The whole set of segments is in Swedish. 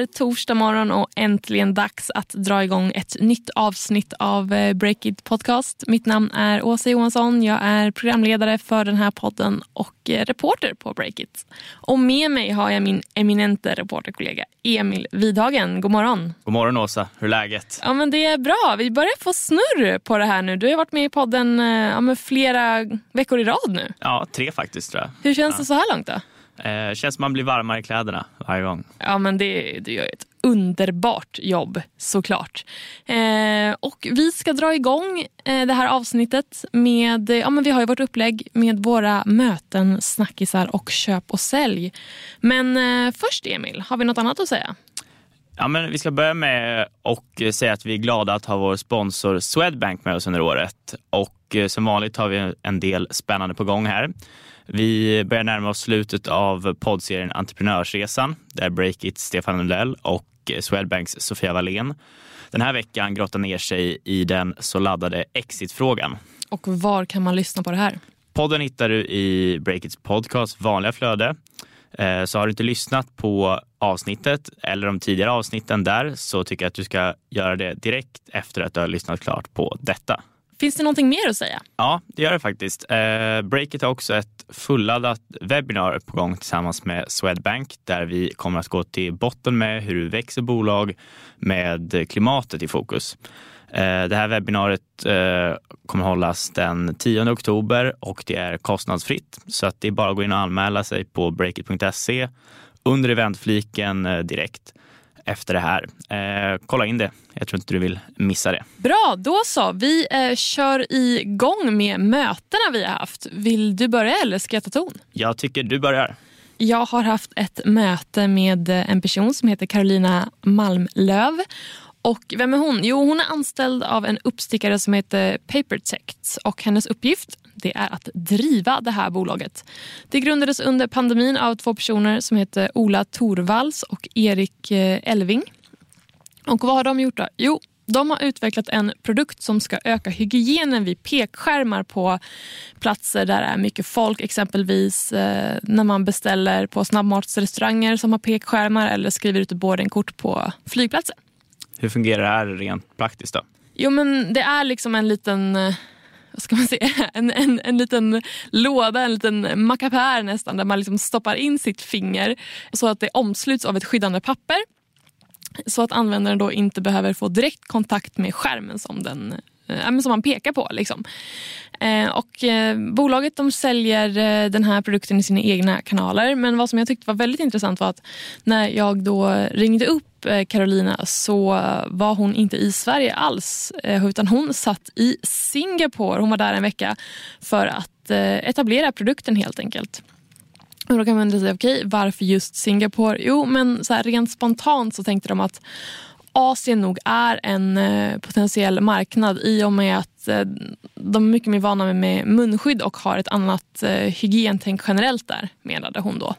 är torsdag morgon och äntligen dags att dra igång ett nytt avsnitt av eh, Breakit Podcast. Mitt namn är Åsa Johansson. Jag är programledare för den här podden och eh, reporter på Breakit. Och med mig har jag min eminente reporterkollega Emil Vidhagen. God morgon. God morgon Åsa, hur är läget? Ja, men det är bra. Vi börjar få snurr på det här nu. Du har varit med i podden eh, ja, flera veckor i rad nu. Ja, tre faktiskt tror jag. Hur känns ja. det så här långt då? Eh, känns som man blir varmare i kläderna varje gång. Ja, men det, det gör ett underbart jobb såklart. Eh, och vi ska dra igång eh, det här avsnittet med, ja men vi har ju vårt upplägg med våra möten, snackisar och köp och sälj. Men eh, först Emil, har vi något annat att säga? Ja, men vi ska börja med att säga att vi är glada att ha vår sponsor Swedbank med oss under året. Och eh, som vanligt har vi en del spännande på gång här. Vi börjar närma oss slutet av poddserien Entreprenörsresan där Breakit Stefan Lundell och Swedbanks Sofia Wallén den här veckan grottar ner sig i den så laddade exitfrågan. Och var kan man lyssna på det här? Podden hittar du i Breakits podcast vanliga flöde. Eh, så har du inte lyssnat på avsnittet eller de tidigare avsnitten där så tycker jag att du ska göra det direkt efter att du har lyssnat klart på detta. Finns det någonting mer att säga? Ja, det gör det faktiskt. Eh, Breakit har också ett fulladdat webbinar på gång tillsammans med Swedbank där vi kommer att gå till botten med hur du växer bolag med klimatet i fokus. Eh, det här webbinariet eh, kommer hållas den 10 oktober och det är kostnadsfritt så att det är bara att gå in och anmäla sig på breakit.se under eventfliken eh, direkt efter det här. Eh, kolla in det. Jag tror inte du vill missa det. Bra, då så. Vi eh, kör igång med mötena vi har haft. Vill du börja eller ska jag ta ton? Jag tycker du börjar. Jag har haft ett möte med en person som heter Carolina Malmlöv. Och vem är hon? Jo, hon är anställd av en uppstickare som heter Papertect och hennes uppgift det är att driva det här bolaget. Det grundades under pandemin av två personer som heter Ola Torvalds och Erik eh, Elving. Och vad har de gjort då? Jo, de har utvecklat en produkt som ska öka hygienen vid pekskärmar på platser där det är mycket folk. Exempelvis eh, när man beställer på snabbmatsrestauranger som har pekskärmar eller skriver ut boardingkort på flygplatser. Hur fungerar det här rent praktiskt då? Jo men det är liksom en liten eh, vad ska man säga, en, en, en liten låda, en liten mackapär nästan där man liksom stoppar in sitt finger så att det omsluts av ett skyddande papper. Så att användaren då inte behöver få direkt kontakt med skärmen som, den, eh, som man pekar på. Liksom. Eh, och, eh, bolaget de säljer eh, den här produkten i sina egna kanaler men vad som jag tyckte var väldigt intressant var att när jag då ringde upp eh, Carolina så var hon inte i Sverige alls eh, utan hon satt i Singapore. Hon var där en vecka för att eh, etablera produkten helt enkelt. Och då kan man undra, okej, okay, varför just Singapore? Jo, men så här, rent spontant så tänkte de att Asien nog är en eh, potentiell marknad i och med att eh, de är mycket mer vana med munskydd och har ett annat eh, hygientänk generellt där, menade hon då.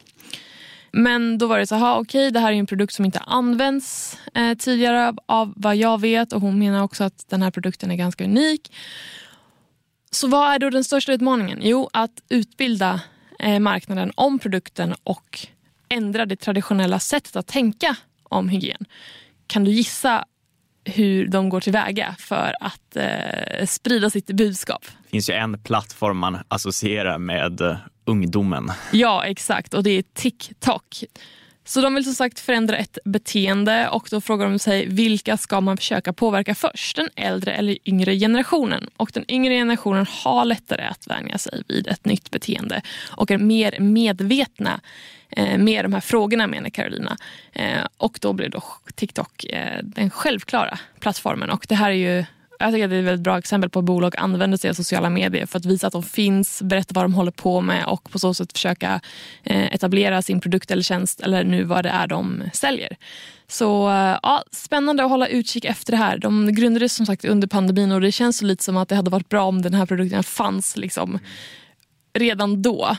Men då var det så här, okej okay, det här är en produkt som inte används eh, tidigare av vad jag vet och hon menar också att den här produkten är ganska unik. Så vad är då den största utmaningen? Jo, att utbilda eh, marknaden om produkten och ändra det traditionella sättet att tänka om hygien. Kan du gissa hur de går tillväga för att eh, sprida sitt budskap? Det finns ju en plattform man associerar med eh, ungdomen. Ja, exakt. Och det är TikTok. Så de vill som sagt förändra ett beteende och då frågar de sig vilka ska man försöka påverka först? Den äldre eller yngre generationen? Och den yngre generationen har lättare att vänja sig vid ett nytt beteende och är mer medvetna Eh, med de här frågorna menar Carolina. Eh, och då blir då TikTok eh, den självklara plattformen och det här är ju jag tycker att det är ett väldigt bra exempel på att bolag använder sig av sociala medier för att visa att de finns, berätta vad de håller på med och på så sätt försöka eh, etablera sin produkt eller tjänst eller nu vad det är de säljer. Så eh, ja, spännande att hålla utkik efter det här. De grundades som sagt under pandemin och det känns lite som att det hade varit bra om den här produkten fanns liksom redan då.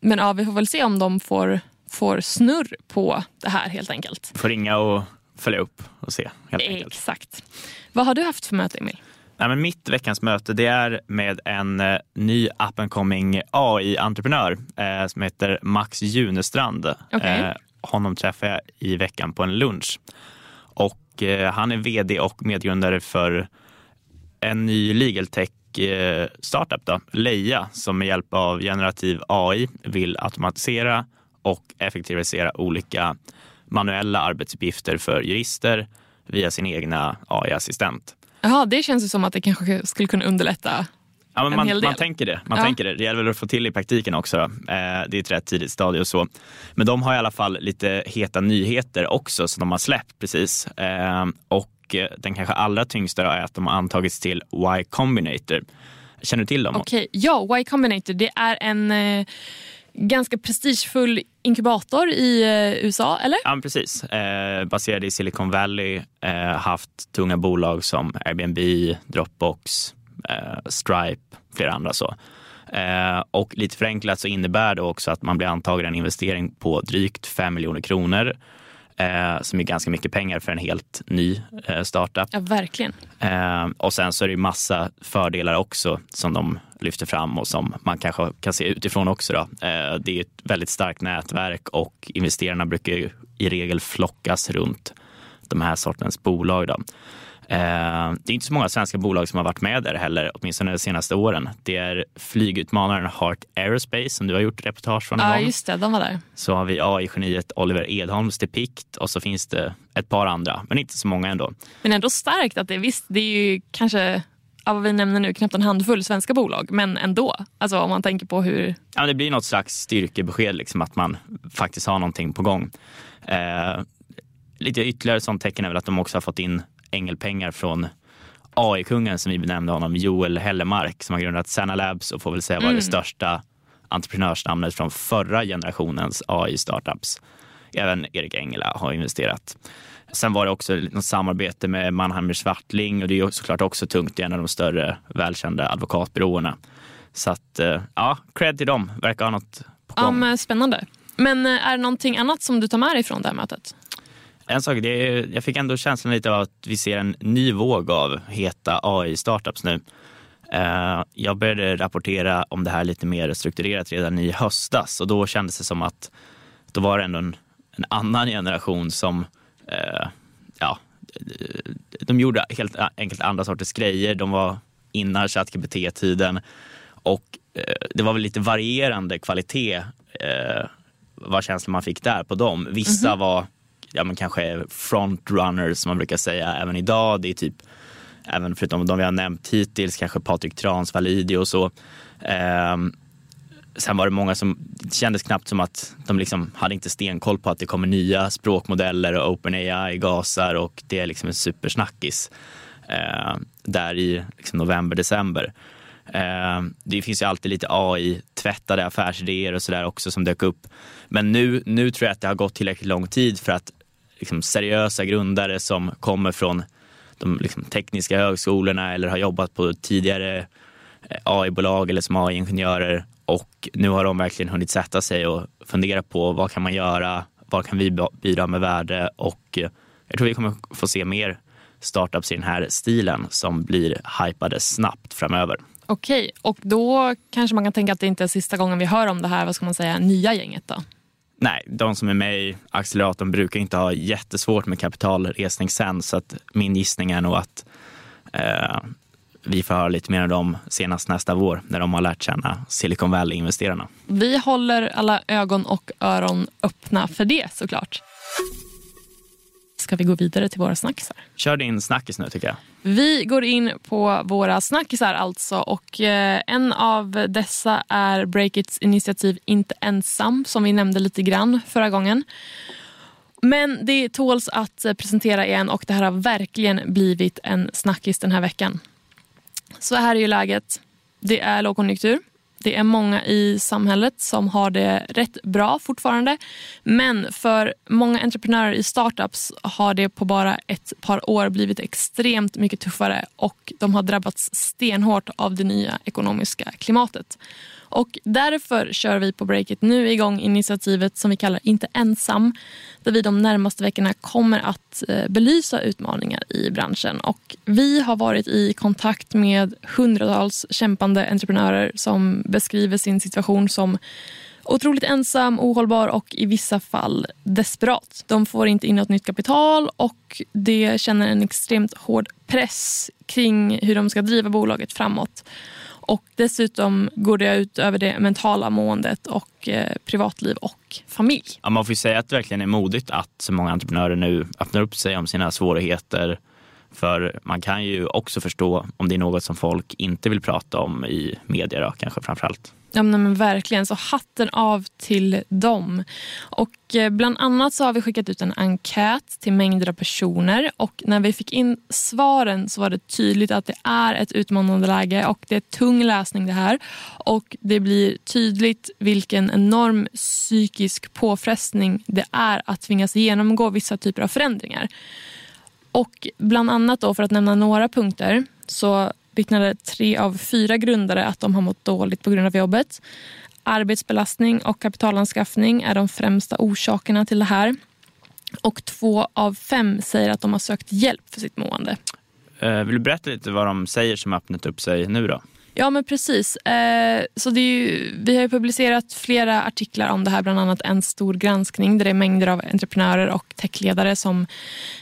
Men ja, vi får väl se om de får, får snurr på det här helt enkelt. Får ringa och följa upp och se. Helt enkelt. Exakt. Vad har du haft för möte, Emil? Nej, men mitt veckans möte det är med en eh, ny up and coming AI-entreprenör eh, som heter Max Junestrand. Okay. Eh, honom träffade jag i veckan på en lunch. Och eh, han är vd och medgrundare för en ny legal tech eh, startup, då, Leia, som med hjälp av generativ AI vill automatisera och effektivisera olika manuella arbetsuppgifter för jurister via sin egna AI-assistent. Jaha, det känns ju som att det kanske skulle kunna underlätta Ja, en man, hel del. man tänker det. Man Ja. tänker det. Det gäller väl att få till i praktiken också. Eh, det är ett rätt tidigt stadie och så. Men de har i alla fall lite heta nyheter också som de har släppt precis. Eh, och eh, den kanske allra tyngsta är att de har antagits till Y Combinator. Känner du till dem? Okej, ja, Y Combinator det är en eh, ganska prestigefull inkubator i eh, USA, eller? Ja, precis. Eh, baserad i Silicon Valley. Eh, haft tunga bolag som Airbnb, Dropbox, eh, Stripe, flera andra. så. Eh, och lite förenklat så innebär det också att man blir antagen en investering på drygt 5 miljoner kronor. Eh, som är ganska mycket pengar för en helt ny eh, startup. Ja, verkligen. Eh, och sen så är det ju massa fördelar också som de lyfter fram och som man kanske kan se utifrån också. Då. Eh, det är ett väldigt starkt nätverk och investerarna brukar i regel flockas runt de här sortens bolag. Då. Eh, det är inte så många svenska bolag som har varit med där heller, åtminstone de senaste åren. Det är flygutmanaren Heart Aerospace som du har gjort reportage från Ja, just det. De var där. Så har vi AI-geniet Oliver Edholms Depict och så finns det ett par andra, men inte så många ändå. Men ändå starkt att det visst, det är ju kanske av vad vi nämner nu knappt en handfull svenska bolag, men ändå. Alltså om man tänker på hur... Ja, det blir något slags styrkebesked, liksom, att man faktiskt har någonting på gång. Eh, lite ytterligare sånt tecken är väl att de också har fått in ängelpengar från AI-kungen som vi benämnde honom, Joel Hellemark, som har grundat Sana Labs och får väl säga vara det största entreprenörsnamnet från förra generationens AI-startups. Även Erik Engela har investerat. Sen var det också något samarbete med Mannheimer Swartling och det är såklart också tungt i en av de större välkända advokatbyråerna. Så att, eh, ja, cred till dem. Verkar ha något på Ja, gång. men spännande. Men eh, är det någonting annat som du tar med dig från det här mötet? En sak, det är, jag fick ändå känslan lite av att vi ser en ny våg av heta AI-startups nu. Eh, Jag började rapportera om det här lite mer strukturerat redan i höstas och då kändes det som att då var det ändå en, en annan generation som, eh, ja, de gjorde helt enkelt andra sorters grejer. De var innan ChatGPT-tiden och eh, det var väl lite varierande kvalitet eh, vad känslan man fick där på dem. Vissa var ja, men kanske frontrunners som man brukar säga även idag. Det är typ, även förutom de vi har nämnt hittills, kanske Patrik Trans, Validi och så. Ehm, sen var det många som, det kändes knappt som att de liksom hade inte stenkoll på att det kommer nya språkmodeller och OpenAI gasar och det är liksom en supersnackis eh, där i liksom november, december. Eh, det finns ju alltid lite AI-tvättade affärsidéer och sådär också som dök upp. Men nu, nu tror jag att det har gått tillräckligt lång tid för att liksom, seriösa grundare som kommer från de liksom, tekniska högskolorna eller har jobbat på tidigare eh, AI-bolag eller som AI-ingenjörer och nu har de verkligen hunnit sätta sig och fundera på vad kan man göra, vad kan vi bidra med värde och eh, jag tror vi kommer få se mer startups i den här stilen som blir hypade snabbt framöver. Okej, och då kanske man kan tänka att det inte är sista gången vi hör om det här, vad ska man säga, nya gänget då? Nej, de som är med i acceleratorn brukar inte ha jättesvårt med kapitalresning sen så att min gissning är nog att eh, vi får höra lite mer om dem senast nästa vår när de har lärt känna Silicon Valley-investerarna. Vi håller alla ögon och öron öppna för det såklart. Ska vi gå vidare till våra snackisar? Kör din snackis nu tycker jag. Vi går in på våra snackisar alltså och eh, en av dessa är Breakits initiativ Inte ensam som vi nämnde lite grann förra gången. Men det tåls att eh, presentera igen och det här har verkligen blivit en snackis den här veckan. Så här är ju läget. Det är lågkonjunktur. Det är många i samhället som har det rätt bra fortfarande. Men för många entreprenörer i startups har det på bara ett par år blivit extremt mycket tuffare och de har drabbats stenhårt av det nya ekonomiska klimatet. Och därför kör vi på Breakit nu igång initiativet som vi kallar Inte ensam där vi de närmaste veckorna kommer att eh, belysa utmaningar i branschen. Och vi har varit i kontakt med hundratals kämpande entreprenörer som beskriver sin situation som Otroligt ensam, ohållbar och i vissa fall desperat. De får inte in något nytt kapital och de känner en extremt hård press kring hur de ska driva bolaget framåt. Och dessutom går det ut över det mentala måendet och eh, privatliv och familj. Ja, man får säga att det verkligen är modigt att så många entreprenörer nu öppnar upp sig om sina svårigheter. För man kan ju också förstå om det är något som folk inte vill prata om i media då, kanske framförallt. Ja men verkligen, så hatten av till dem. Och eh, bland annat så har vi skickat ut en enkät till mängder av personer och när vi fick in svaren så var det tydligt att det är ett utmanande läge och det är tung läsning det här. Och det blir tydligt vilken enorm psykisk påfrestning det är att tvingas genomgå vissa typer av förändringar. Och bland annat då för att nämna några punkter så vittnade tre av fyra grundare att de har mått dåligt på grund av jobbet. Arbetsbelastning och kapitalanskaffning är de främsta orsakerna till det här. Och två av fem säger att de har sökt hjälp för sitt mående. Eh, vill du berätta lite vad de säger som öppnat upp sig nu då? Ja men precis. Eh, så det ju, vi har publicerat flera artiklar om det här, bland annat en stor granskning där det är mängder av entreprenörer och techledare som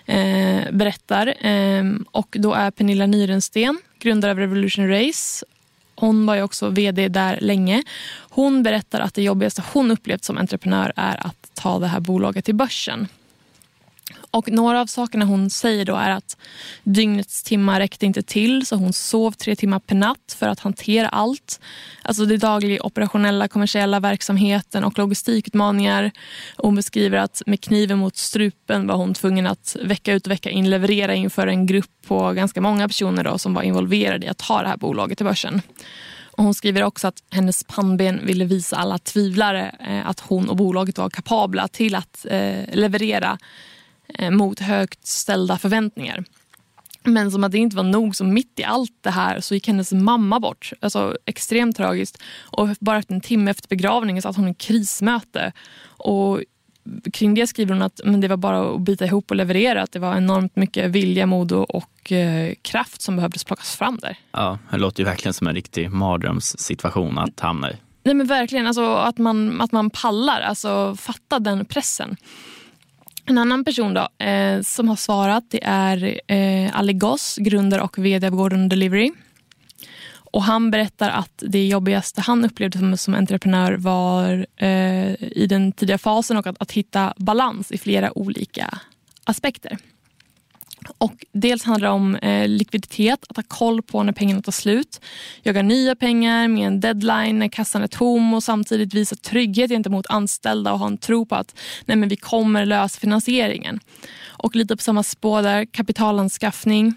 eh, berättar. Eh, och då är Pernilla Nyrensten, grundare av Revolution Race. Hon var ju också vd där länge. Hon berättar att det jobbigaste hon upplevt som entreprenör är att ta det här bolaget till börsen. Och några av sakerna hon säger då är att dygnets timmar räckte inte till så hon sov tre timmar per natt för att hantera allt. Alltså det dagliga operationella, kommersiella verksamheten och logistikutmaningar. hon beskriver att med kniven mot strupen var hon tvungen att vecka ut och vecka in leverera inför en grupp på ganska många personer då, som var involverade i att ta det här bolaget till börsen. Och hon skriver också att hennes pannben ville visa alla tvivlare eh, att hon och bolaget var kapabla till att eh, leverera mot högt ställda förväntningar. Men som att det inte var nog, så mitt i allt det här så gick hennes mamma bort. Alltså extremt tragiskt. Och bara efter en timme efter begravningen satt hon i krismöte. Och kring det skriver hon att men det var bara att bita ihop och leverera. Att det var enormt mycket vilja, mod och eh, kraft som behövdes plockas fram där. Ja, det låter ju verkligen som en riktig mardrömssituation att hamna i. Nej men verkligen, alltså, att, man, att man pallar. Alltså fatta den pressen. En annan person då, eh, som har svarat det är eh, Ali Goss, grundare och vd av Gordon Delivery. Och han berättar att det jobbigaste han upplevde som, som entreprenör var eh, i den tidiga fasen och att, att hitta balans i flera olika aspekter. Och dels handlar det om eh, likviditet, att ha koll på när pengarna tar slut. Jaga nya pengar med en deadline när kassan är tom och samtidigt visa trygghet gentemot anställda och ha en tro på att nej, men vi kommer lösa finansieringen. Och lite på samma spår där, kapitalanskaffning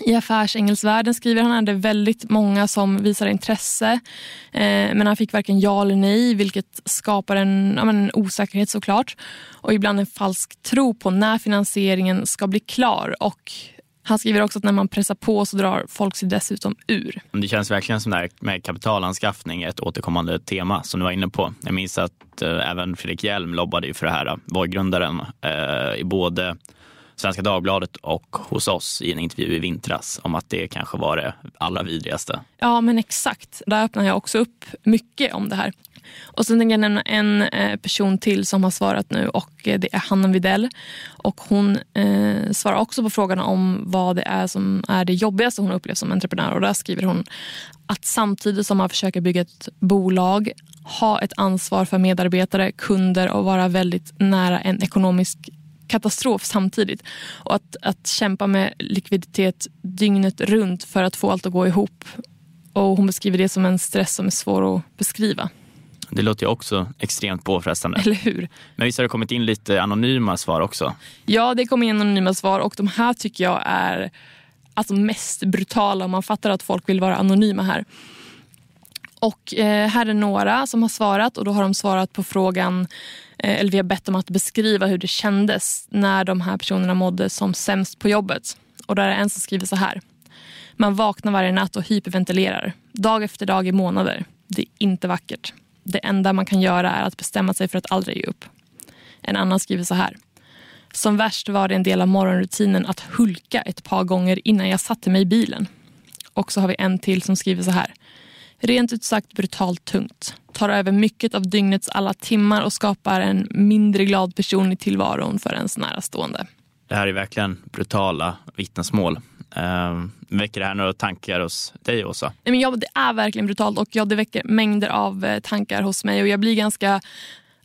i affärsängelsvärlden, skriver han att det är väldigt många som visar intresse eh, men han fick varken ja eller nej vilket skapar en, ja, en osäkerhet såklart och ibland en falsk tro på när finansieringen ska bli klar. Och han skriver också att när man pressar på så drar folk sig dessutom ur. Det känns verkligen som det här med kapitalanskaffning ett återkommande tema som du var inne på. Jag minns att eh, även Fredrik Hjelm lobbade för det här, var grundaren eh, i både Svenska Dagbladet och hos oss i en intervju i vintras om att det kanske var det allra vidrigaste. Ja men exakt, där öppnar jag också upp mycket om det här. Och sen tänker jag nämna en eh, person till som har svarat nu och eh, det är Hanna Videll. Och hon eh, svarar också på frågan om vad det är som är det jobbigaste hon upplevt som entreprenör. Och där skriver hon att samtidigt som man försöker bygga ett bolag ha ett ansvar för medarbetare, kunder och vara väldigt nära en ekonomisk katastrof samtidigt. Och att, att kämpa med likviditet dygnet runt för att få allt att gå ihop. Och Hon beskriver det som en stress som är svår att beskriva. Det låter ju också extremt påfrestande. Eller hur? Men visst har det kommit in lite anonyma svar också? Ja, det kommer in anonyma svar och de här tycker jag är alltså mest brutala. Man fattar att folk vill vara anonyma här. Och eh, här är några som har svarat och då har de svarat på frågan Eh, eller vi har bett dem att beskriva hur det kändes när de här personerna mådde som sämst på jobbet. Och där är en som skriver så här. Man vaknar varje natt och hyperventilerar. Dag efter dag i månader. Det är inte vackert. Det enda man kan göra är att bestämma sig för att aldrig ge upp. En annan skriver så här. Som värst var det en del av morgonrutinen att hulka ett par gånger innan jag satte mig i bilen. Och så har vi en till som skriver så här rent ut sagt brutalt tungt. Tar över mycket av dygnets alla timmar och skapar en mindre glad person i tillvaron för ens närstående. Det här är verkligen brutala vittnesmål. Eh, väcker det här några tankar hos dig, Åsa? Nej, men ja, det är verkligen brutalt och ja, det väcker mängder av eh, tankar hos mig och jag blir ganska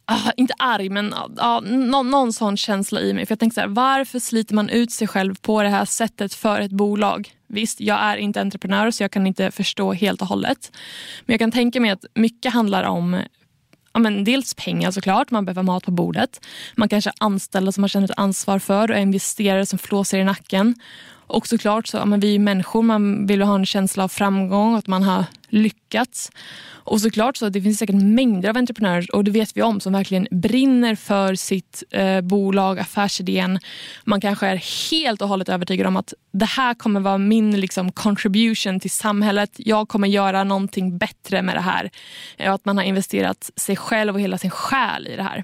Ah, inte arg, men ah, ah någon, någon sån känsla i mig. För jag tänker så här, Varför sliter man ut sig själv på det här sättet för ett bolag? Visst, jag är inte entreprenör så jag kan inte förstå helt och hållet. Men jag kan tänka mig att mycket handlar om ja, men dels pengar såklart, man behöver mat på bordet. Man kanske har anställda som man känner ett ansvar för och investerare som flåser i nacken. Och såklart så, men vi är människor, man vill ha en känsla av framgång, att man har lyckats. Och såklart så det finns säkert mängder av entreprenörer och det vet vi om som verkligen brinner för sitt eh, bolag, affärsidén. Man kanske är helt och hållet övertygad om att det här kommer vara min liksom, contribution till samhället. Jag kommer göra någonting bättre med det här. Eh, att man har investerat sig själv och hela sin själ i det här.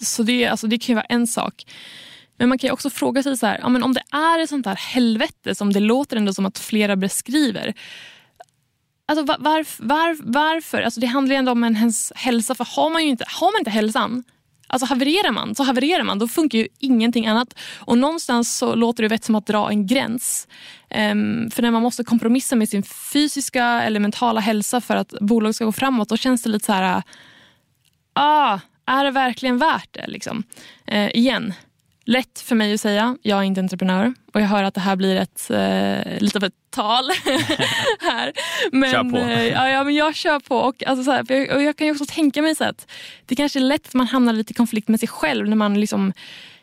Så det, alltså, det kan ju vara en sak. Men man kan också fråga sig så här, ja, men om det är ett sånt här helvete som det låter ändå som att flera beskriver. Alltså var, var, var, varför? Alltså det handlar ju ändå om ens hälsa. För har man, ju inte, har man inte hälsan, alltså havererar man så havererar man. Då funkar ju ingenting annat. Och någonstans så låter det som att dra en gräns. Um, för när man måste kompromissa med sin fysiska eller mentala hälsa för att bolaget ska gå framåt, då känns det lite så här... Ah, är det verkligen värt det? Liksom? Uh, igen, Lätt för mig att säga, jag är inte entreprenör och jag hör att det här blir ett, eh, lite av ett tal här. Men, kör på. Eh, ja, ja, men jag kör på. Och, alltså, så här, jag, och jag kan också tänka mig så att det kanske är lätt att man hamnar lite i konflikt med sig själv när man liksom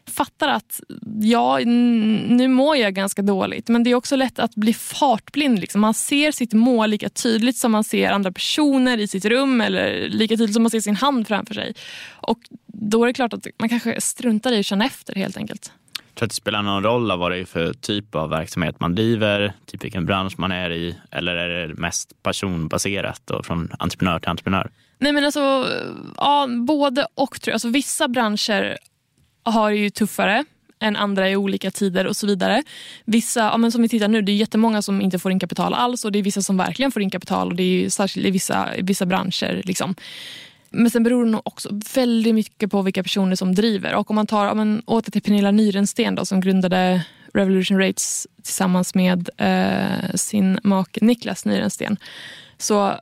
fattar att ja, nu mår jag ganska dåligt. Men det är också lätt att bli fartblind. Liksom. Man ser sitt mål lika tydligt som man ser andra personer i sitt rum eller lika tydligt som man ser sin hand framför sig. Och då är det klart att man kanske struntar i att känna efter helt enkelt. Tror att det spelar någon roll vad det är för typ av verksamhet man driver, typ vilken bransch man är i eller är det mest personbaserat och från entreprenör till entreprenör? Nej men alltså, ja, både och. Tror jag. Alltså, vissa branscher har ju tuffare än andra i olika tider och så vidare. Vissa, ja, men som vi tittar nu, det är jättemånga som inte får in kapital alls och det är vissa som verkligen får in kapital och det är särskilt i vissa, vissa branscher. Liksom. Men sen beror det nog också väldigt mycket på vilka personer som driver. Och om man tar, om man åter till Pernilla Nyrensten då, som grundade Revolution Rates tillsammans med eh, sin make Niklas Nyrensten. Så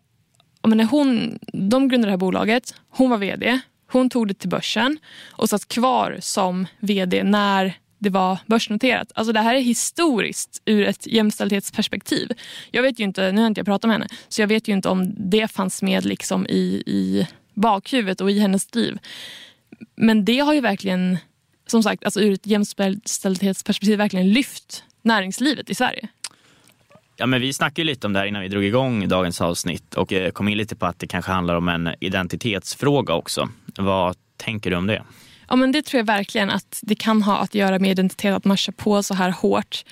när hon, de grundade det här bolaget, hon var vd. Hon tog det till börsen och satt kvar som vd när det var börsnoterat. Alltså det här är historiskt ur ett jämställdhetsperspektiv. Jag vet ju inte, nu har inte jag pratat med henne, så jag vet ju inte om det fanns med liksom i, i bakhuvudet och i hennes driv. Men det har ju verkligen, som sagt, alltså ur ett jämställdhetsperspektiv verkligen lyft näringslivet i Sverige. Ja, men vi snackade lite om det här innan vi drog igång dagens avsnitt och eh, kom in lite på att det kanske handlar om en identitetsfråga också. Vad tänker du om det? Ja, men det tror jag verkligen att det kan ha att göra med identitet, att man kör på så här hårt.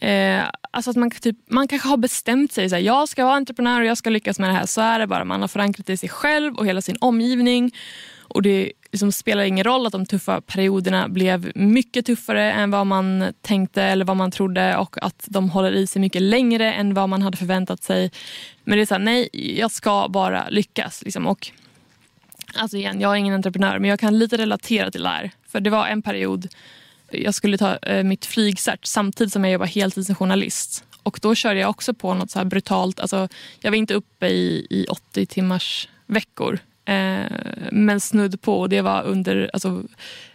Eh, alltså att man, typ, man kanske har bestämt sig, så här, jag ska vara entreprenör och jag ska lyckas med det här. Så är det bara. Man har förankrat det i sig själv och hela sin omgivning. Och Det liksom spelar ingen roll att de tuffa perioderna blev mycket tuffare än vad man tänkte eller vad man trodde och att de håller i sig mycket längre än vad man hade förväntat sig. Men det är så här, nej, jag ska bara lyckas. Liksom. Och, alltså igen, jag är ingen entreprenör men jag kan lite relatera till det här. För det var en period jag skulle ta eh, mitt flygcert samtidigt som jag jobbar heltid som journalist. Och då körde jag också på något så här brutalt. Alltså, jag var inte uppe i, i 80 timmars veckor. Eh, men snudd på. Och det var under alltså,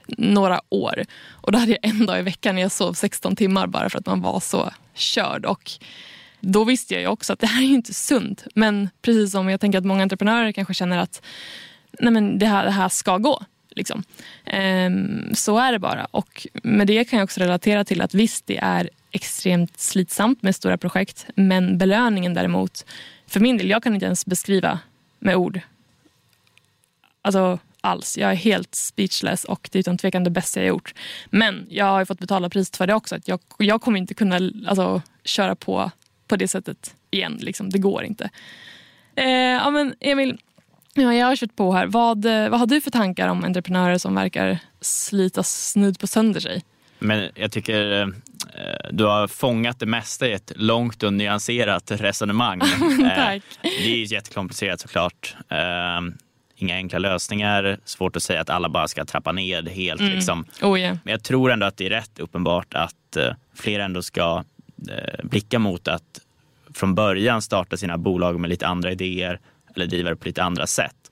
några år. Och då hade jag en dag i veckan när jag sov 16 timmar bara för att man var så körd. Och då visste jag ju också att det här är inte sunt. Men precis som jag tänker att många entreprenörer kanske känner att nej men det, här, det här ska gå. Liksom. Um, så är det bara. Och med det kan jag också relatera till att visst, det är extremt slitsamt med stora projekt. Men belöningen däremot, för min del, jag kan inte ens beskriva med ord. Alltså alls. Jag är helt speechless och det är utan tvekan det bästa jag gjort. Men jag har fått betala priset för det också. Att jag, jag kommer inte kunna alltså, köra på på det sättet igen. Liksom. Det går inte. Eh, ja, men Emil, Ja, jag har kört på här. Vad, eh, vad har du för tankar om entreprenörer som verkar slita snudd på sönder sig? Men jag tycker eh, du har fångat det mesta i ett långt och nyanserat resonemang. Tack. Det är jättekomplicerat såklart. Inga enkla lösningar, svårt att säga att alla bara ska trappa ned helt. Mm. Liksom. Oh, yeah. Men jag tror ändå att det är rätt uppenbart att fler ändå ska blicka mot att från början starta sina bolag med lite andra idéer eller driva det på lite andra sätt.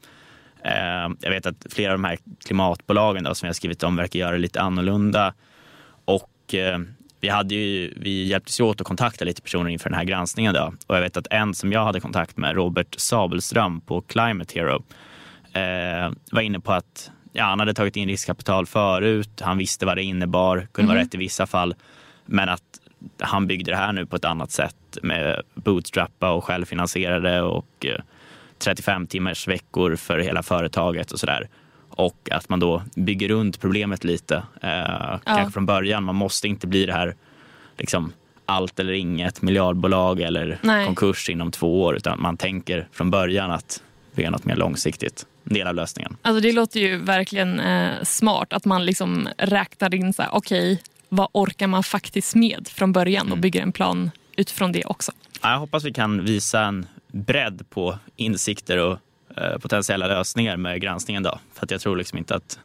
Eh, jag vet att flera av de här klimatbolagen då, som jag skrivit om verkar göra det lite annorlunda. Och eh, vi, hade ju, vi hjälptes åt att kontakta lite personer inför den här granskningen. Då. Och jag vet att en som jag hade kontakt med, Robert Sabelström på Climate Hero, eh, var inne på att ja, han hade tagit in riskkapital förut. Han visste vad det innebar, kunde vara mhm. rätt i vissa fall. Men att han byggde det här nu på ett annat sätt med bootstrappa och självfinansierade och 35 timmars veckor för hela företaget och sådär. Och att man då bygger runt problemet lite, eh, ja. kanske från början. Man måste inte bli det här liksom, allt eller inget miljardbolag eller Nej. konkurs inom två år, utan man tänker från början att bygga något mer långsiktigt. En del av lösningen. Alltså det låter ju verkligen eh, smart att man liksom räknar in så här, okej, okay, vad orkar man faktiskt med från början och mm. bygger en plan utifrån det också. Ja, jag hoppas vi kan visa en bredd på insikter och eh, potentiella lösningar med granskningen. Då. För att jag tror liksom inte att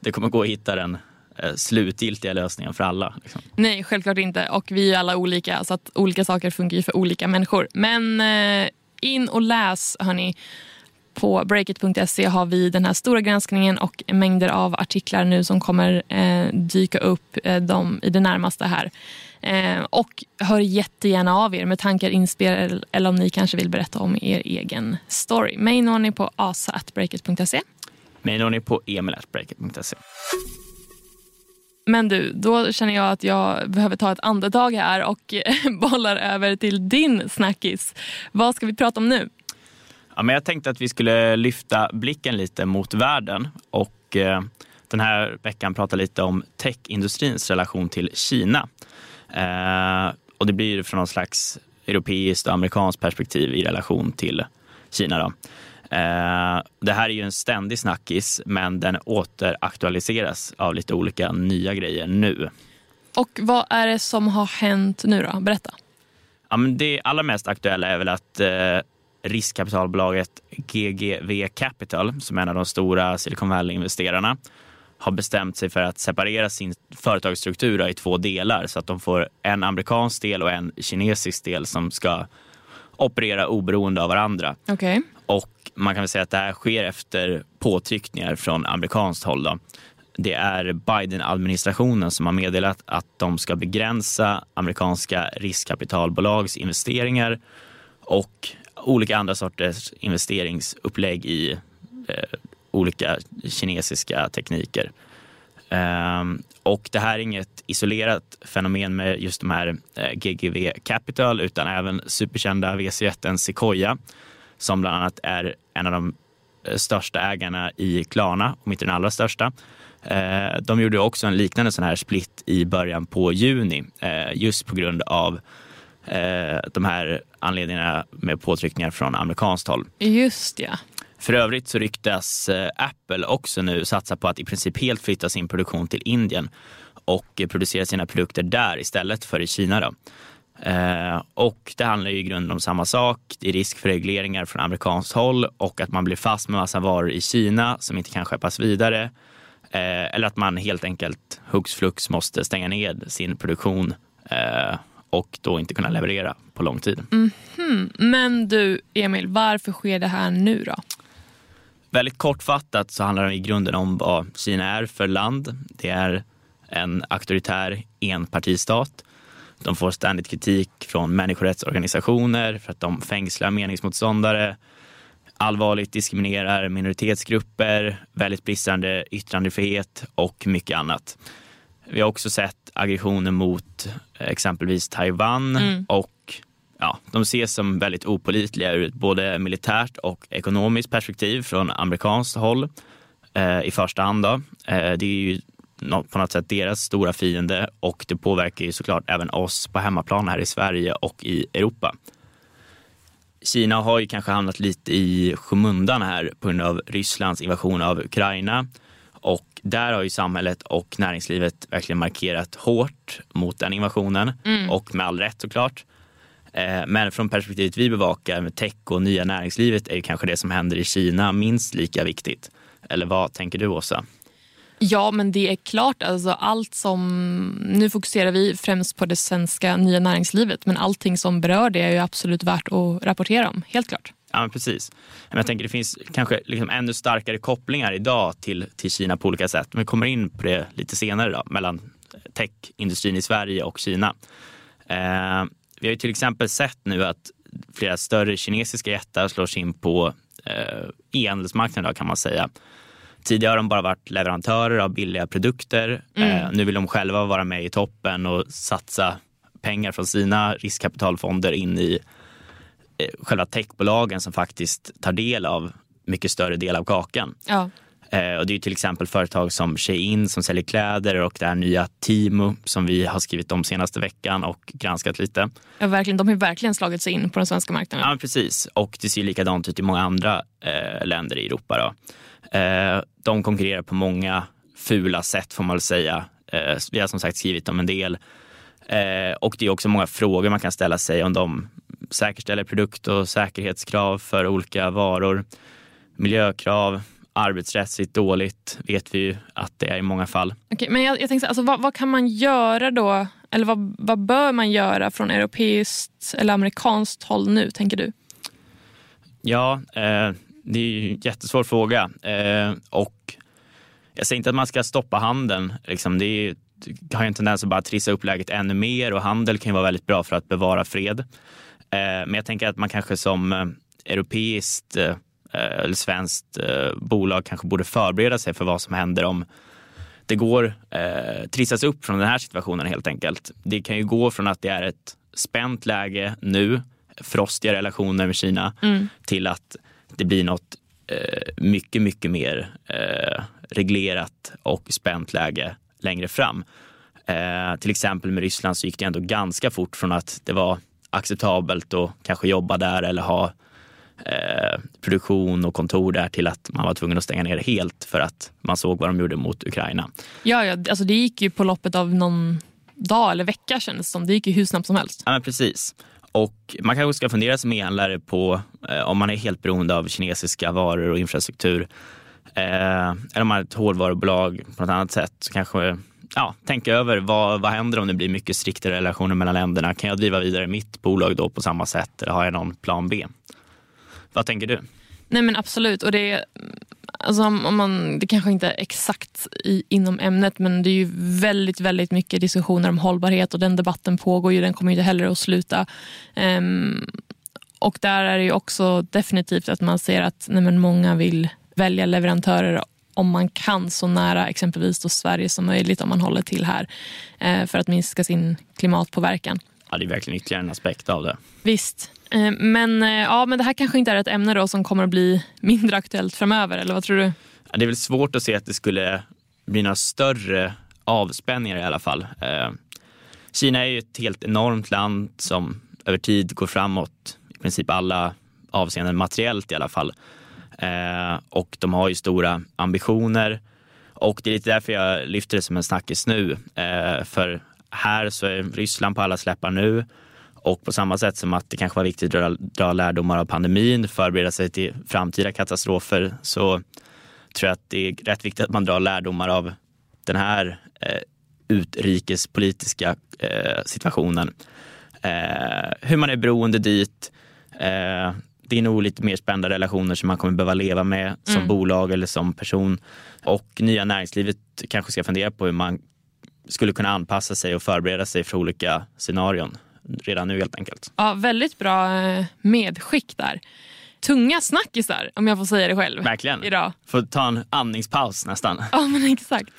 det kommer gå att hitta den eh, slutgiltiga lösningen för alla. Liksom. Nej, självklart inte. Och vi är alla olika, så att olika saker funkar ju för olika människor. Men eh, in och läs, hörni. På breakit.se har vi den här stora granskningen och mängder av artiklar nu som kommer dyka upp de, i det närmaste här. Eh, och hör jättegärna av er med tankar, inspel eller om ni kanske vill berätta om er egen story. Mig når ni på asa.breakit.se. Mig når ni på emil.breakit.se. Men du, då känner jag att jag behöver ta ett andetag här och bollar över till din snackis. Vad ska vi prata om nu? Ja, men jag tänkte att vi skulle lyfta blicken lite mot världen och eh, den här veckan prata lite om techindustrins relation till Kina. Eh, och det blir från någon slags europeiskt och amerikanskt perspektiv i relation till Kina. Då. Eh, det här är ju en ständig snackis, men den återaktualiseras av lite olika nya grejer nu. Och vad är det som har hänt nu då? Berätta. Ja, men det allra mest aktuella är väl att eh, riskkapitalbolaget GGV Capital, som är en av de stora Silicon Valley-investerarna, har bestämt sig för att separera sin företagsstruktur i två delar så att de får en amerikansk del och en kinesisk del som ska operera oberoende av varandra. Okay. Och man kan väl säga att det här sker efter påtryckningar från amerikanskt håll. Då. Det är Biden-administrationen som har meddelat att de ska begränsa amerikanska riskkapitalbolags investeringar och olika andra sorters investeringsupplägg i eh, olika kinesiska tekniker. Ehm, och det här är inget isolerat fenomen med just de här eh, GGV Capital utan även superkända VC1 Sequoia som bland annat är en av de eh, största ägarna i Klarna, om inte den allra största. Ehm, de gjorde också en liknande sån här split i början på juni eh, just på grund av de här anledningarna med påtryckningar från amerikanskt håll. Just ja. För övrigt så ryktas eh, Apple också nu satsa på att i princip helt flytta sin produktion till Indien och producera sina produkter där istället för i Kina. Då. Eh, och det handlar ju i grunden om samma sak. Det är risk för regleringar från amerikanskt håll och att man blir fast med massa varor i Kina som inte kan skeppas vidare. Eh, eller att man helt enkelt hux flux måste stänga ned sin produktion eh, och då inte kunna leverera på lång tid. Mm -hmm. Men du Emil, varför sker det här nu då? Väldigt kortfattat så handlar det i grunden om vad Kina är för land. Det är en auktoritär enpartistat. De får ständigt kritik från människorättsorganisationer för att de fängslar meningsmotståndare, allvarligt diskriminerar minoritetsgrupper, väldigt bristande yttrandefrihet och mycket annat. Vi har också sett aggressioner mot exempelvis Taiwan mm. och ja, de ses som väldigt opolitliga ur ett både militärt och ekonomiskt perspektiv från amerikanskt håll eh, i första hand. Då. Eh, det är ju på något sätt deras stora fiende och det påverkar ju såklart även oss på hemmaplan här i Sverige och i Europa. Kina har ju kanske hamnat lite i skymundan här på grund av Rysslands invasion av Ukraina och där har ju samhället och näringslivet verkligen markerat hårt mot den invasionen Mm. och med all rätt såklart. Eh, Men från perspektivet vi bevakar med tech och nya näringslivet är kanske det som händer i Kina minst lika viktigt. Eller vad tänker du Åsa? Ja, men det är klart. Alltså, allt som, nu fokuserar vi främst på det svenska nya näringslivet men allting som berör det är ju absolut värt att rapportera om. Helt klart. Ja, precis. Men jag tänker det finns kanske liksom ännu starkare kopplingar idag till, till Kina på olika sätt. Vi kommer in på det lite senare då, mellan techindustrin i Sverige och Kina. Eh, vi har ju till exempel sett nu att flera större kinesiska jättar slår sig in på eh, e-handelsmarknaden kan man säga. Tidigare har de bara varit leverantörer av billiga produkter. Eh, nu vill de själva vara med i toppen och satsa pengar från sina riskkapitalfonder in i eh, själva techbolagen som faktiskt tar del av mycket större del av kakan. Ja. Eh, och det är till exempel företag som Shein som säljer kläder och det här nya Timo som vi har skrivit om senaste veckan och granskat lite. Ja, verkligen, de har verkligen slagit sig in på den svenska marknaden. Ja, precis. Och det ser likadant ut i många andra eh, länder i Europa. Eh, de konkurrerar på många fula sätt får man väl säga. Eh, vi har som sagt skrivit om en del. Eh, och det är också många frågor man kan ställa sig om de säkerställer produkt och säkerhetskrav för olika varor. Miljökrav, arbetsrättsligt dåligt vet vi ju att det är i många fall. Okej, men jag, jag tänkte, alltså, vad, vad kan man göra då? Eller vad, vad bör man göra från europeiskt eller amerikanskt håll nu, tänker du? Ja, eh, det är ju en jättesvår fråga. Eh, och jag säger inte att man ska stoppa handeln. Liksom, det, är, det har ju en tendens att bara trissa upp läget ännu mer och handel kan ju vara väldigt bra för att bevara fred. Eh, men jag tänker att man kanske som eh, europeiskt eh, eller svenskt eh, bolag kanske borde förbereda sig för vad som händer om det går eh, trissas upp från den här situationen helt enkelt. Det kan ju gå från att det är ett spänt läge nu, frostiga relationer med Kina, till att det blir något eh, mycket, mycket mer eh, reglerat och spänt läge längre fram. Eh, till exempel med Ryssland så gick det ändå ganska fort från att det var acceptabelt att kanske jobba där eller ha eh, produktion och kontor där till att man var tvungen att stänga ner helt för att man såg vad de gjorde mot Ukraina. Ja, ja alltså, det gick ju på loppet av någon dag eller vecka kändes det som. Det gick ju hur snabbt som helst. Ja, men precis. Och man kanske ska fundera som e-handlare på eh, om man är helt beroende av kinesiska varor och infrastruktur. Eh, eller om man är ett hårdvarubolag på något annat sätt. Så kanske ja, tänka över vad, vad händer om det blir mycket striktare relationer mellan länderna. Kan jag driva vidare mitt bolag då på samma sätt eller har jag någon plan B? Vad tänker du? Nej men absolut. Och det, alltså, om man, det kanske inte är exakt i, inom ämnet men det är ju väldigt, väldigt mycket diskussioner om hållbarhet och den debatten pågår ju. Den kommer ju inte heller att sluta. Um, och där är det ju också definitivt att man ser att nej, men många vill välja leverantörer om man kan så nära exempelvis då Sverige som möjligt om man håller till här eh, för att minska sin klimatpåverkan. Ja, det är verkligen ytterligare en aspekt av det. Visst. Eh, Men, eh, ja, men det här kanske inte är ett ämne då som kommer att bli mindre aktuellt framöver, eller vad tror du? Ja, det är väl svårt att se att det skulle bli några större avspänningar i alla fall. Eh, Kina är ju ett helt enormt land som över tid går framåt i princip alla avseenden materiellt i alla fall. Och de har ju stora ambitioner och det är lite därför jag lyfter det som en snackis nu. För här så är Ryssland på alla släppar nu och på samma sätt som att det kanske var viktigt att dra, lärdomar av pandemin, förbereda sig till framtida katastrofer så tror jag att det är rätt viktigt att man drar lärdomar av den här eh, utrikespolitiska eh, situationen. Eh, hur man är beroende dit. Eh, det är nog lite mer spända relationer som man kommer behöva leva med som bolag eller som person. Och nya näringslivet kanske ska fundera på hur man skulle kunna anpassa sig och förbereda sig för olika scenarion redan nu helt enkelt. Ja, väldigt bra eh, medskick där. Tunga snackisar, om jag får säga det själv. Verkligen. Idag. Får ta en andningspaus nästan. Ja, men exakt.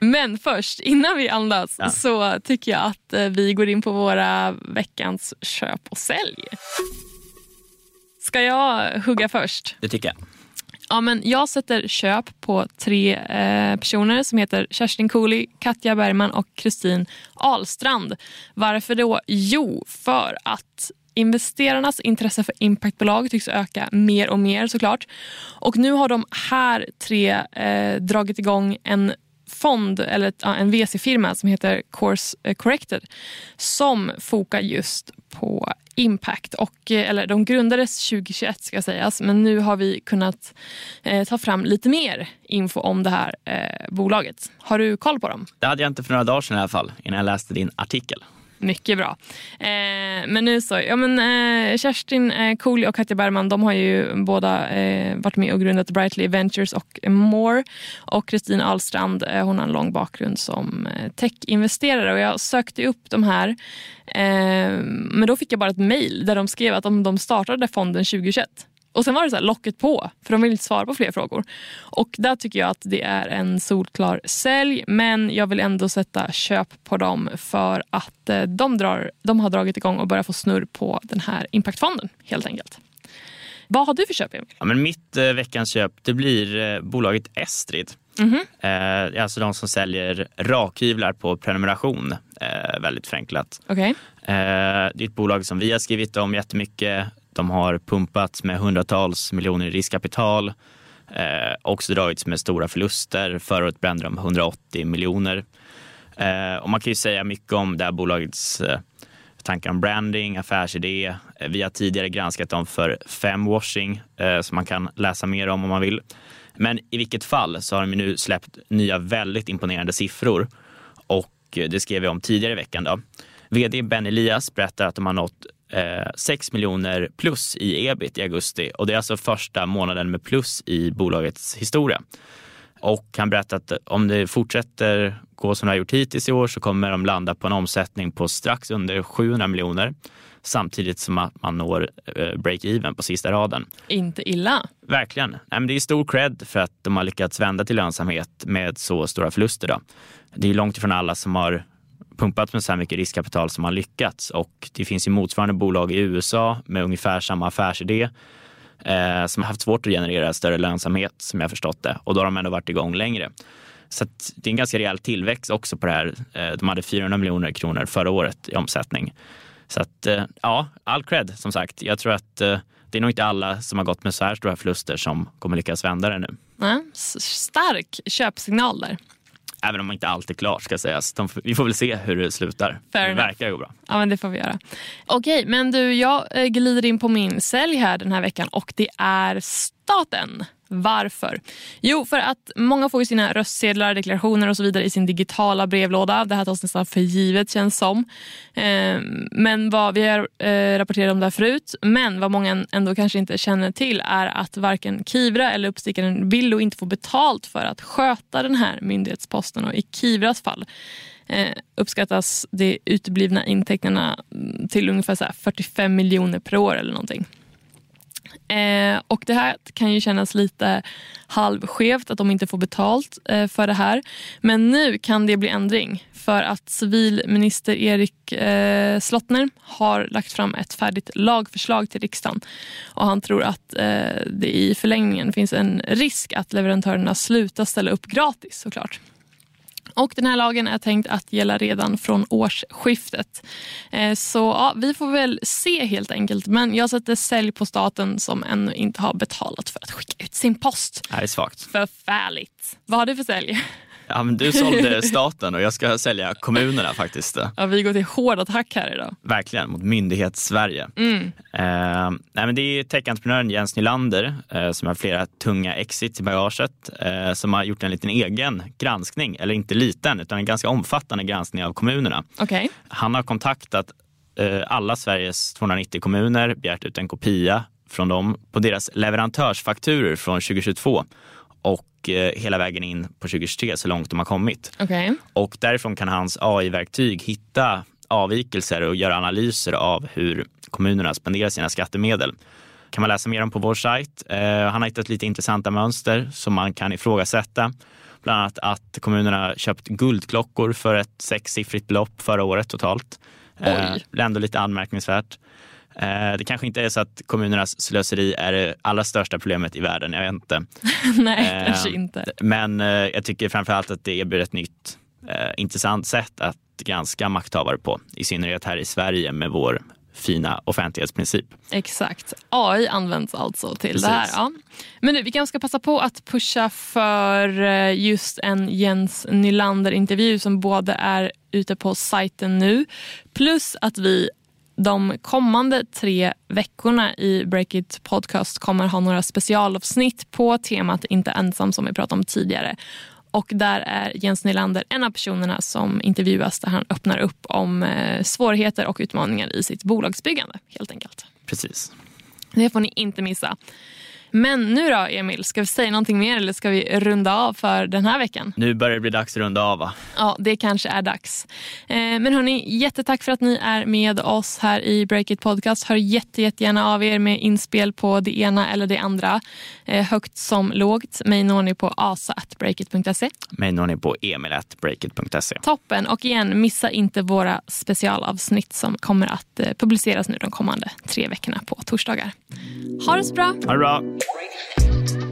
Men först, innan vi andas, Ja. så tycker jag att eh, vi går in på våra veckans köp och sälj. Ska jag hugga först? Det tycker jag. Ja, men jag sätter köp på tre eh, personer som heter Kerstin Cooley, Katja Bergman och Kristin Ahlstrand. Varför då? Jo, för att investerarnas intresse för impactbolag tycks öka mer och mer såklart. Och nu har de här tre eh, dragit igång en fond, eller ett, en VC-firma som heter Course Corrected som fokar just på impact. Och, eh, eller de grundades 2021 ska sägas men nu har vi kunnat eh, ta fram lite mer info om det här eh, bolaget. Har du koll på dem? Det hade jag inte för några dagar sedan i alla fall innan jag läste din artikel. Mycket bra. Eh, men nu så, ja men eh, Kerstin eh, Cooley och Katja Bergman de har ju båda eh, varit med och grundat Brightly Ventures och More. Och Kristin Ahlstrand eh, hon har en lång bakgrund som eh, techinvesterare och jag sökte upp de här. Eh, men då fick jag bara ett mejl där de skrev att de, de startade fonden 2021. Och sen var det så här, locket på, för de vill inte svara på fler frågor. Och där tycker jag att det är en solklar sälj, men jag vill ändå sätta köp på dem för att eh, de, drar, de har dragit igång och börjat få snurr på den här impactfonden helt enkelt. Vad har du för köp Emil? Ja, men mitt eh, veckans köp det blir eh, bolaget Estrid. Mm -hmm. eh, alltså de som säljer rakhyvlar på prenumeration, eh, väldigt förenklat. Okay. Eh, det är ett bolag som vi har skrivit om jättemycket de har pumpats med hundratals miljoner i riskkapital, eh, också dragits med stora förluster. Förra året brände de 180 miljoner. Eh, och man kan ju säga mycket om det här bolagets eh, tankar om branding, affärsidé. Eh, vi har tidigare granskat dem för femwashing eh, som man kan läsa mer om om man vill. Men i vilket fall så har de nu släppt nya väldigt imponerande siffror och eh, det skrev vi om tidigare i veckan. Då. Vd Ben Elias berättar att de har nått eh, 6 miljoner plus i ebit i augusti och det är alltså första månaden med plus i bolagets historia. Och han berättar att om det fortsätter gå som det har gjort hittills i år så kommer de landa på en omsättning på strax under 700 miljoner samtidigt som att man når eh, break-even på sista raden. Inte illa. Verkligen. Nej, men det är stor cred för att de har lyckats vända till lönsamhet med så stora förluster. Då. Det är långt ifrån alla som har pumpat med så här mycket riskkapital som har lyckats och det finns ju motsvarande bolag i USA med ungefär samma affärsidé eh, som har haft svårt att generera större lönsamhet som jag förstått det och då har de ändå varit igång längre. Så det är en ganska rejäl tillväxt också på det här. Eh, de hade 400 miljoner kronor förra året i omsättning. Så att eh, ja, all cred som sagt. Jag tror att eh, det är nog inte alla som har gått med så här stora förluster som kommer lyckas vända det nu. Ja, stark köpsignal där. Även om inte allt är klart ska sägas. De, vi får väl se hur det slutar. Fair det verkar gå bra. Ja men det får vi göra. Okej men du jag eh, glider in på min sälj här den här veckan och det är staten. Varför? Jo, för att många får sina röstsedlar, deklarationer och så vidare i sin digitala brevlåda. Det här tas nästan för givet känns som. Ehm, men vad vi har eh, rapporterat om det här förut. Men vad många ändå kanske inte känner till är att varken Kivra eller uppstickaren Billo inte får betalt för att sköta den här myndighetsposten. Och I Kivras fall eh, uppskattas de uteblivna intäkterna till ungefär 45 miljoner per år eller någonting. Eh, och Det här kan ju kännas lite halvskevt att de inte får betalt eh, för det här. Men nu kan det bli ändring för att civilminister Erik eh, Slottner har lagt fram ett färdigt lagförslag till riksdagen. Och Han tror att eh, det i förlängningen finns en risk att leverantörerna slutar ställa upp gratis såklart. Och den här lagen är tänkt att gälla redan från årsskiftet. Eh, så ja, vi får väl se helt enkelt. Men jag sätter sälj på staten som ännu inte har betalat för att skicka ut sin post. Det är svagt. Förfärligt. Vad har du för sälj? Ja, men du sålde staten och jag ska sälja kommunerna faktiskt. Ja, vi går till hård attack här idag. Verkligen, mot myndighets-Sverige. Mm. Eh, nej, men det är techentreprenören Jens Nylander eh, som har flera tunga exits i bagaget eh, som har gjort en liten egen granskning, eller inte liten, utan en ganska omfattande granskning av kommunerna. Okay. Han har kontaktat eh, alla Sveriges 290 kommuner, begärt ut en kopia från dem på deras leverantörsfakturer från 2022 och eh, hela vägen in på 2023 så långt de har kommit. Okay. Och därifrån kan hans AI-verktyg hitta avvikelser och göra analyser av hur kommunerna spenderar sina skattemedel. kan man läsa mer om på vår sajt. Eh, han har hittat lite intressanta mönster som man kan ifrågasätta. Bland annat att kommunerna köpt guldklockor för ett sexsiffrigt belopp förra året totalt. Oj. Eh, ändå lite anmärkningsvärt. Eh, det kanske inte är så att kommunernas slöseri är det allra största problemet i världen, jag vet inte. Nej, eh, kanske inte. Men eh, jag tycker framförallt att det erbjuder ett nytt intressant sätt att granska makthavare på. I synnerhet här i Sverige med vår fina offentlighetsprincip. Exakt. AI används alltså till Precis. det här. Ja. Men nu, vi kanske ska passa på att pusha för just en Jens Nylander-intervju som både är ute på sajten nu plus att vi de kommande tre veckorna i Breakit Podcast kommer ha några specialavsnitt på temat Inte ensam som vi pratade om tidigare. Och där är Jens Nylander en av personerna som intervjuas där han öppnar upp om eh, svårigheter och utmaningar i sitt bolagsbyggande helt enkelt. Precis. Det får ni inte missa. Men nu då Emil, ska vi säga någonting mer eller ska vi runda av för den här veckan? Nu börjar det bli dags att runda av va? Ja, det kanske är dags. Eh, men hörni, jättetack för att ni är med oss här i Breakit Podcast. Hör jätte, jättegärna av er med inspel på det ena eller det andra. Eh, högt som lågt. Mig når ni på asa.breakit.se. Mig når ni på emil.breakit.se. Toppen. Och igen, missa inte våra specialavsnitt som kommer att eh, publiceras nu de kommande tre veckorna på torsdagar. Ha det så bra! Ha det bra! right